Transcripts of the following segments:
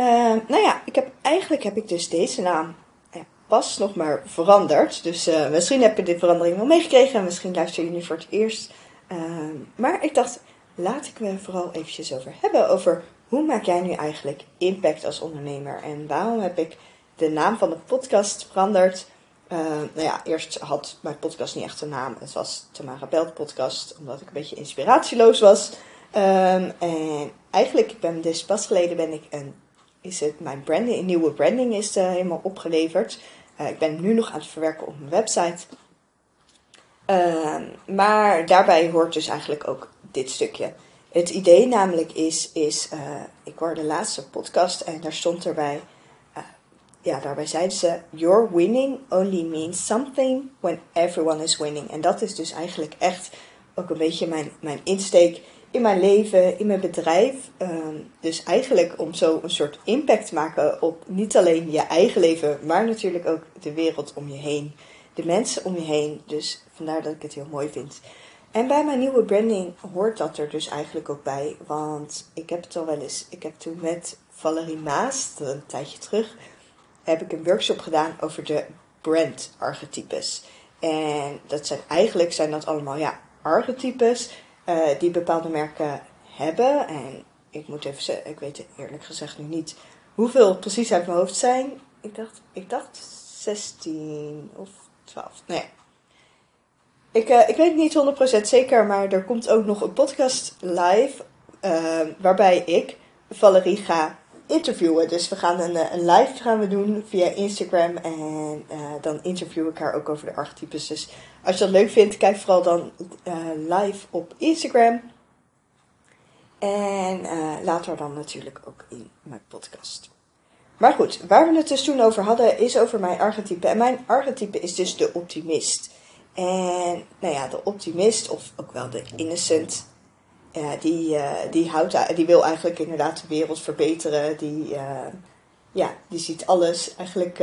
Uh, nou ja, ik heb, eigenlijk heb ik dus deze naam eh, pas nog maar veranderd. Dus uh, misschien heb je de verandering wel meegekregen en misschien luister je nu voor het eerst. Ehm, maar ik dacht, laat ik me vooral eventjes over hebben. Over hoe maak jij nu eigenlijk impact als ondernemer? En waarom heb ik de naam van de podcast veranderd? Uh, nou ja, eerst had mijn podcast niet echt een naam. Het was Tamara Belt podcast, omdat ik een beetje inspiratieloos was. En eigenlijk ben dus pas geleden ben ik een is het mijn branding, nieuwe branding is uh, helemaal opgeleverd. Uh, ik ben nu nog aan het verwerken op mijn website. Uh, maar daarbij hoort dus eigenlijk ook dit stukje. Het idee namelijk is, is uh, ik hoorde de laatste podcast en daar stond erbij, ja, daarbij zeiden ze, your winning only means something when everyone is winning. En dat is dus eigenlijk echt ook een beetje mijn, mijn insteek in mijn leven, in mijn bedrijf. Ehm, dus eigenlijk om zo een soort impact te maken op niet alleen je eigen leven, maar natuurlijk ook de wereld om je heen. De mensen om je heen. Dus vandaar dat ik het heel mooi vind. En bij mijn nieuwe branding hoort dat er dus eigenlijk ook bij. Want ik heb het al wel eens. Ik heb toen met Valerie Maas, een tijdje terug, heb ik een workshop gedaan over de brand archetypes. En dat zijn eigenlijk zijn dat allemaal ja, archetypes uh, die bepaalde merken hebben. En ik moet even zeggen, ik weet eerlijk gezegd nu niet hoeveel precies uit mijn hoofd zijn. Ik dacht, ik dacht 16 of 12. Nee. Ik, uh, ik weet niet 100% zeker, maar er komt ook nog een podcast live. Uh, waarbij ik Valerie ga interviewen. Dus we gaan een, een live gaan we doen via Instagram. En uh, dan interview ik haar ook over de archetypes. Dus als je dat leuk vindt, kijk vooral dan uh, live op Instagram. En later dan natuurlijk ook in mijn podcast. Maar goed, waar we het dus toen over hadden, is over mijn archetype. En mijn archetype is dus de optimist. En nou ja, de optimist, of ook wel de innocent, uh, die, uh, die, houdt, die wil eigenlijk inderdaad de wereld verbeteren. Die, uh, ja, die ziet alles eigenlijk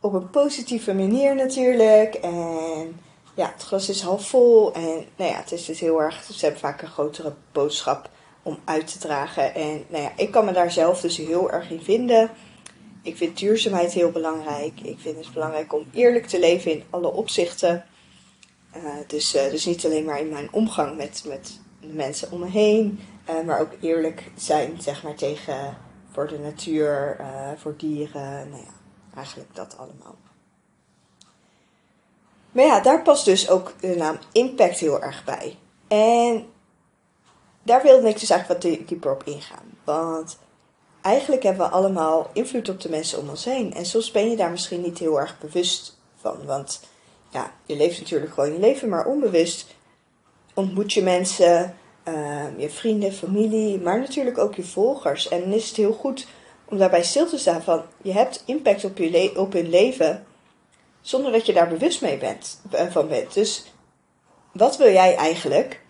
op een positieve manier natuurlijk. En ja, het glas is half vol. En nou ja, het is dus heel erg. Ze hebben vaak een grotere boodschap om uit te dragen. En nou ja, ik kan me daar zelf dus heel erg in vinden. Ik vind duurzaamheid heel belangrijk. Ik vind het belangrijk om eerlijk te leven in alle opzichten. Dus, dus niet alleen maar in mijn omgang met, met de mensen om me heen, uh, maar ook eerlijk zijn zeg maar, tegen voor de natuur, voor dieren. Nou ja, eigenlijk dat allemaal. Maar ja, daar past dus ook de naam impact heel erg bij. En daar wilde ik dus eigenlijk wat dieper op ingaan. Want eigenlijk hebben we allemaal invloed op de mensen om ons heen. En soms ben je daar misschien niet heel erg bewust van. Want ja, je leeft natuurlijk gewoon je leven, maar onbewust ontmoet je mensen, uh, je vrienden, familie, maar natuurlijk ook je volgers. En dan is het heel goed om daarbij stil te staan van je hebt impact op, je hun leven zonder dat je daar bewust mee bent, eh, van bent. Dus wat wil jij eigenlijk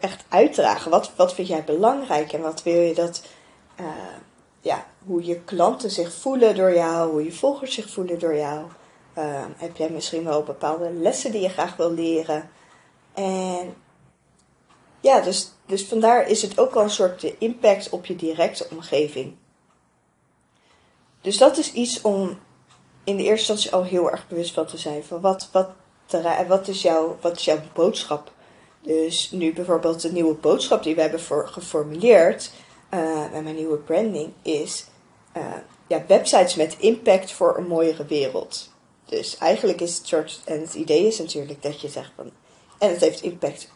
echt uitdragen? Wat, wat vind jij belangrijk en wat wil je dat, uh, ja, hoe je klanten zich voelen door jou, hoe je volgers zich voelen door jou? Uh, heb jij misschien wel bepaalde lessen die je graag wil leren? En ja, dus, dus vandaar is het ook al een soort impact op je directe omgeving. Dus dat is iets om in de eerste instantie al heel erg bewust van te zijn. Van wat, wat, wat, is, jouw, wat is jouw boodschap? Dus nu bijvoorbeeld de nieuwe boodschap die we hebben voor, geformuleerd uh, met mijn nieuwe branding is uh, ja, websites met impact voor een mooiere wereld. Dus eigenlijk is het soort, en het idee is natuurlijk dat je zegt van, en het heeft impact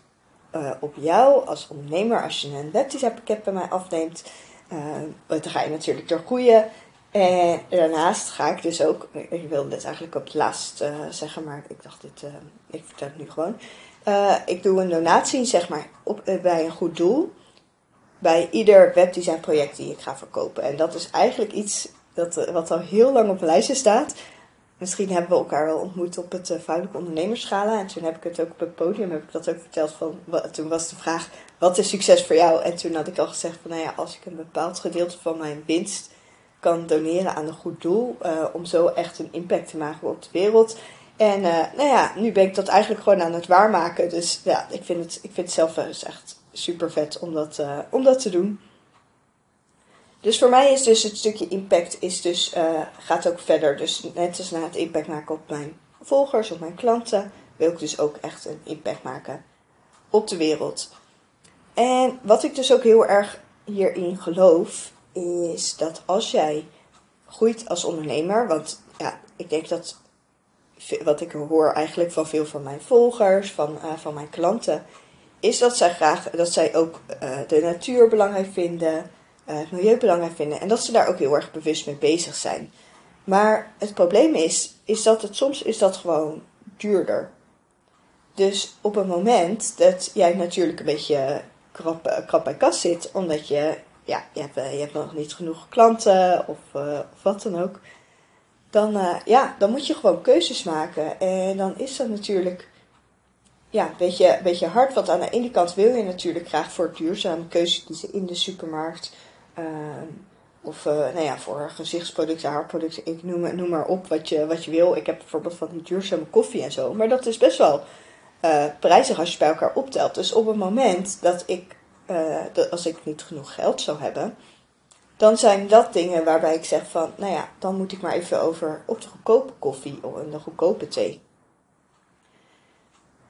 uh, op jou als ondernemer als je een webdesign pakket bij mij afneemt. dan ga je natuurlijk door groeien. En daarnaast ga ik dus ook, ik wilde dit eigenlijk op het laatst uh, zeggen, maar ik dacht dit, uh, ik vertel het nu gewoon. Uh, ik doe een donatie, zeg maar, op, bij een goed doel. Bij ieder webdesign project die ik ga verkopen. En dat is eigenlijk iets dat, eh, wat al heel lang op mijn lijstje staat. Misschien hebben we elkaar wel ontmoet op het uh, Vrouwelijke Ondernemerschala. En toen heb ik het ook op het podium, heb ik dat ook verteld. Van, toen was de vraag, wat is succes voor jou? En toen had ik al gezegd van, nou ja, als ik een bepaald gedeelte van mijn winst kan doneren aan een goed doel. Uh, om zo echt een impact te maken op de wereld. En uh, nou ja, nu ben ik dat eigenlijk gewoon aan het waarmaken. Dus ja, ik vind het, ik vind het zelf echt super vet om dat, om dat te doen. Dus voor mij is dus het stukje impact is dus, uh, gaat ook verder. Dus net als na het impact maken op mijn volgers, op mijn klanten, wil ik dus ook echt een impact maken op de wereld. En wat ik dus ook heel erg hierin geloof, is dat als jij groeit als ondernemer, want ja, ik denk dat wat ik hoor eigenlijk van veel van mijn volgers, van, uh, van mijn klanten, is dat zij graag, dat zij ook uh, de natuur belangrijk vinden, het milieu belangrijk vinden en dat ze daar ook heel erg bewust mee bezig zijn. Maar het probleem is, is dat het soms is dat gewoon duurder. Dus op een moment dat jij natuurlijk een beetje krap, krap bij kas zit, omdat je, ja, je hebt, je hebt nog niet genoeg klanten of, of wat dan ook dan, ja, dan moet je gewoon keuzes maken. En dan is dat natuurlijk ja, een beetje, beetje hard. Want aan de ene kant wil je natuurlijk graag voor duurzame keuzes in de supermarkt. Uh, of uh, nou ja, voor gezichtsproducten, haarproducten, ik noem, noem maar op wat je, wat je wil. Ik heb bijvoorbeeld van die duurzame koffie en zo. Maar dat is best wel prijzig als je bij elkaar optelt. Dus op het moment dat ik, dat als ik niet genoeg geld zou hebben dan zijn dat dingen waarbij ik zeg van, nou ja, dan moet ik maar even over op de goedkope koffie of de goedkope thee.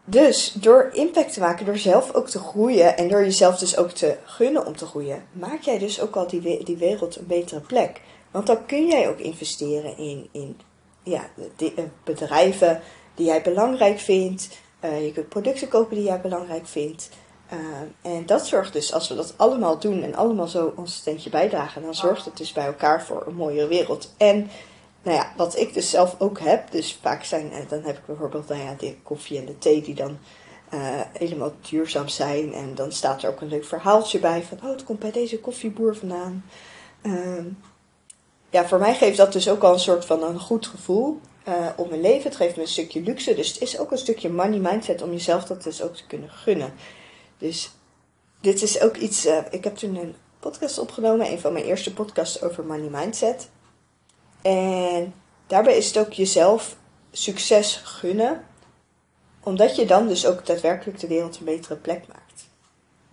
Dus door impact te maken, door zelf ook te groeien en door jezelf dus ook te gunnen om te groeien, maak jij dus ook al die, die wereld een betere plek. Want dan kun jij ook investeren in, in ja, uh, bedrijven die jij belangrijk vindt. Uh, je kunt producten kopen die jij belangrijk vindt. Uh, en dat zorgt dus, als we dat allemaal doen en allemaal zo ons steentje bijdragen, dan zorgt het dus bij elkaar voor een mooiere wereld. En nou ja, wat ik dus zelf ook heb, dus vaak zijn, dan heb ik bijvoorbeeld nou ja, de koffie en de thee die dan uh, helemaal duurzaam zijn. En dan staat er ook een leuk verhaaltje bij van, oh het komt bij deze koffieboer vandaan. Uh, ja, voor mij geeft dat dus ook al een soort van een goed gevoel uh, op mijn leven. Het geeft me een stukje luxe, dus het is ook een stukje money mindset om jezelf dat dus ook te kunnen gunnen. Dus dit is ook iets. Uh, ik heb toen een podcast opgenomen, een van mijn eerste podcasts over money mindset. En daarbij is het ook jezelf succes gunnen, omdat je dan dus ook daadwerkelijk de wereld een betere plek maakt.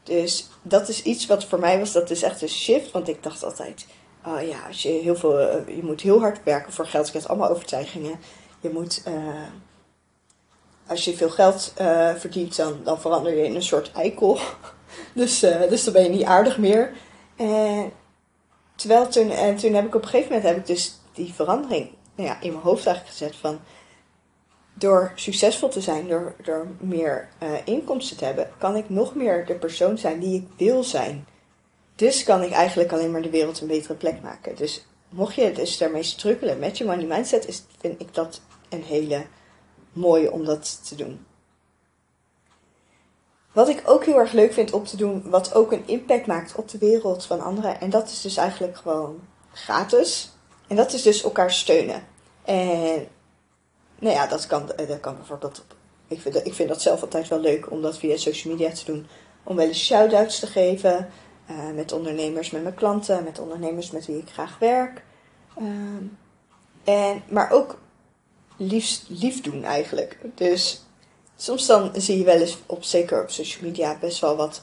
Dus dat is iets wat voor mij was, dat is echt een shift, want ik dacht altijd, oh ja, als je heel veel, uh, je moet heel hard werken voor geld. Ik heb allemaal overtuigingen. Je moet uh, als je veel geld uh, verdient, dan, dan verander je in een soort eikel. dus, dus dan ben je niet aardig meer. En, terwijl toen, en toen heb ik op een gegeven moment heb ik dus die verandering nou ja, in mijn hoofd eigenlijk gezet van door succesvol te zijn, door, door meer uh, inkomsten te hebben, kan ik nog meer de persoon zijn die ik wil zijn. Dus kan ik eigenlijk alleen maar de wereld een betere plek maken. Dus mocht je dus daarmee struggelen met je money mindset, is, vind ik dat een hele mooi om dat te doen. Wat ik ook heel erg leuk vind om te doen, wat ook een impact maakt op de wereld van anderen. En dat is dus eigenlijk gewoon gratis. En dat is dus elkaar steunen. En nou ja, dat kan, dat kan bijvoorbeeld. Ik vind, ik vind dat zelf altijd wel leuk om dat via social media te doen. Om wel eens shout-outs te geven. Uh, met ondernemers, met mijn klanten, met ondernemers met wie ik graag werk. Uh, en, maar ook lief doen eigenlijk. Dus soms dan zie je wel eens, op, zeker op social media, best wel wat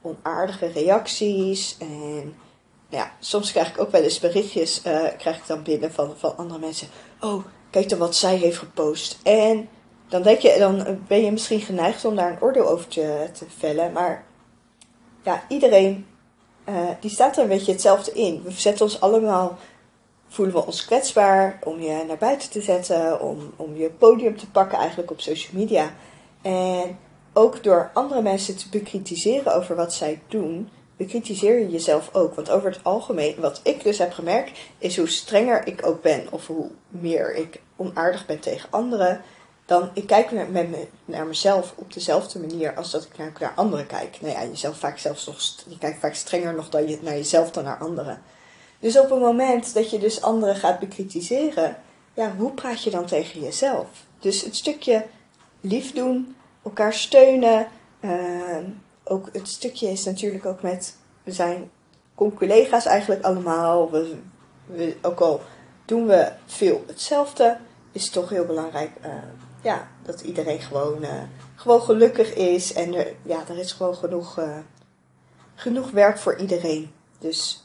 onaardige reacties. En ja, soms krijg ik ook wel eens berichtjes, uh, krijg ik dan binnen van, van andere mensen. Oh, kijk dan wat zij heeft gepost. En dan denk je, dan ben je misschien geneigd om daar een oordeel over te, te vellen. Maar ja, iedereen uh, die staat er een beetje hetzelfde in. We zetten ons allemaal voelen we ons kwetsbaar om je naar buiten te zetten, om, om je podium te pakken eigenlijk op social media. En ook door andere mensen te bekritiseren over wat zij doen, bekritiseer je jezelf ook. Want over het algemeen, wat ik dus heb gemerkt, is hoe strenger ik ook ben, of hoe meer ik onaardig ben tegen anderen, dan ik kijk naar, met me, naar mezelf op dezelfde manier als dat ik naar, anderen kijk. Nou ja, jezelf vaak zelfs nog, je kijkt vaak strenger nog dan je, naar jezelf dan naar anderen. Dus op het moment dat je dus anderen gaat bekritiseren, ja, hoe praat je dan tegen jezelf? Dus het stukje lief doen, elkaar steunen. Ehm, ook het stukje is natuurlijk ook met, we zijn collega's eigenlijk allemaal. We, we, ook al doen we veel hetzelfde, is het toch heel belangrijk uh, ja, dat iedereen gewoon, uh, gewoon gelukkig is. En er, ja, er is gewoon genoeg, uh, genoeg werk voor iedereen. Dus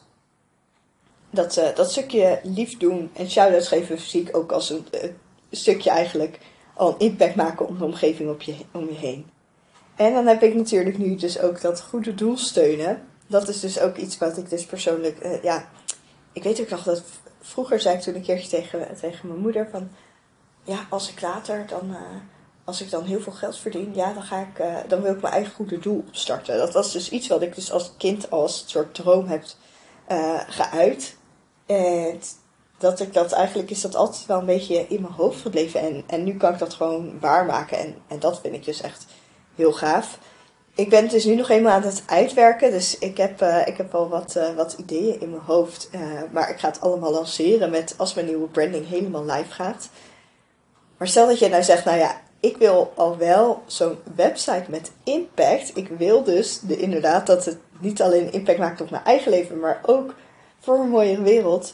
dat, dat stukje lief doen en shout-outs geven zie ik ook als een, stukje eigenlijk al een impact maken op de omgeving op je, om je heen. En dan heb ik natuurlijk nu dus ook dat goede doel steunen. Dat is dus ook iets wat ik dus persoonlijk, ja, ik weet ook nog dat vroeger zei ik toen een keertje tegen, tegen mijn moeder van, ja, als ik later dan, uh, als ik dan heel veel geld verdien, ja, dan ga ik, uh, dan wil ik mijn eigen goede doel opstarten. Dat was dus iets wat ik dus als kind als soort droom heb geuit. En dat ik dat eigenlijk is dat altijd wel een beetje in mijn hoofd gebleven. En, en nu kan ik dat gewoon waarmaken. En, en dat vind ik dus echt heel gaaf. Ik ben dus nu nog eenmaal aan het uitwerken. Dus ik heb, uh, ik heb al wat, uh, wat ideeën in mijn hoofd. Uh, maar ik ga het allemaal lanceren met als mijn nieuwe branding helemaal live gaat. Maar stel dat je nou zegt, nou ja, ik wil al wel zo'n website met impact. Ik wil dus de, inderdaad dat het niet alleen impact maakt op mijn eigen leven, maar ook voor een mooiere wereld.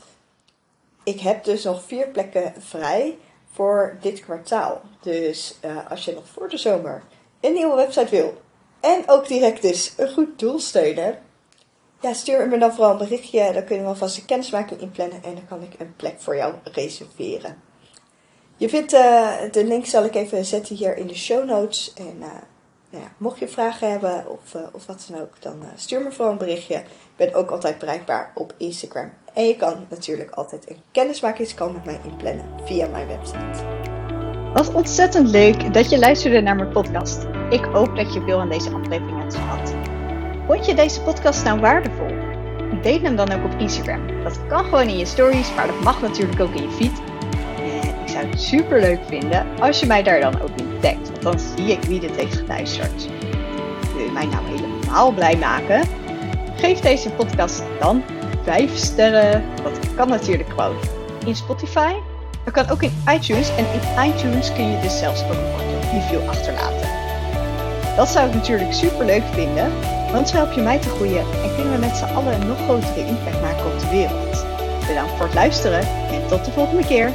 Ik heb dus nog vier plekken vrij voor dit kwartaal. Dus als je nog voor de zomer een nieuwe website wil en ook direct dus een goed doel steunen. Ja, stuur me dan vooral een berichtje. Dan kunnen we alvast een kennismaking inplannen. En dan kan ik een plek voor jou reserveren. Je vindt uh, de link zal ik even zetten hier in de show notes. En uh, nou ja, mocht je vragen hebben of, uh, of wat dan ook, dan stuur me vooral een berichtje. Ik ben ook altijd bereikbaar op Instagram. En je kan natuurlijk altijd een kennismakingscall met mij inplannen via mijn website. Wat ontzettend leuk dat je luisterde naar mijn podcast. Ik hoop dat je veel aan deze aflevering hebt gehad. Vond je deze podcast nou waardevol? Deel hem dan ook op Instagram. Dat kan gewoon in je stories, maar dat mag natuurlijk ook in je feed. En ik zou het super leuk vinden als je mij daar dan ook in tagt, want dan zie ik wie dit heeft geluisterd. Wil je mij nou helemaal blij maken? Geef deze podcast dan 5 sterren. Dat kan natuurlijk gewoon in Spotify. Dat kan ook in iTunes en in iTunes kun je dus zelfs ook een review achterlaten. Dat zou ik natuurlijk super leuk vinden, want zo help je mij te groeien en kunnen we met z'n allen een nog grotere impact maken op de wereld. Bedankt voor het luisteren en tot de volgende keer.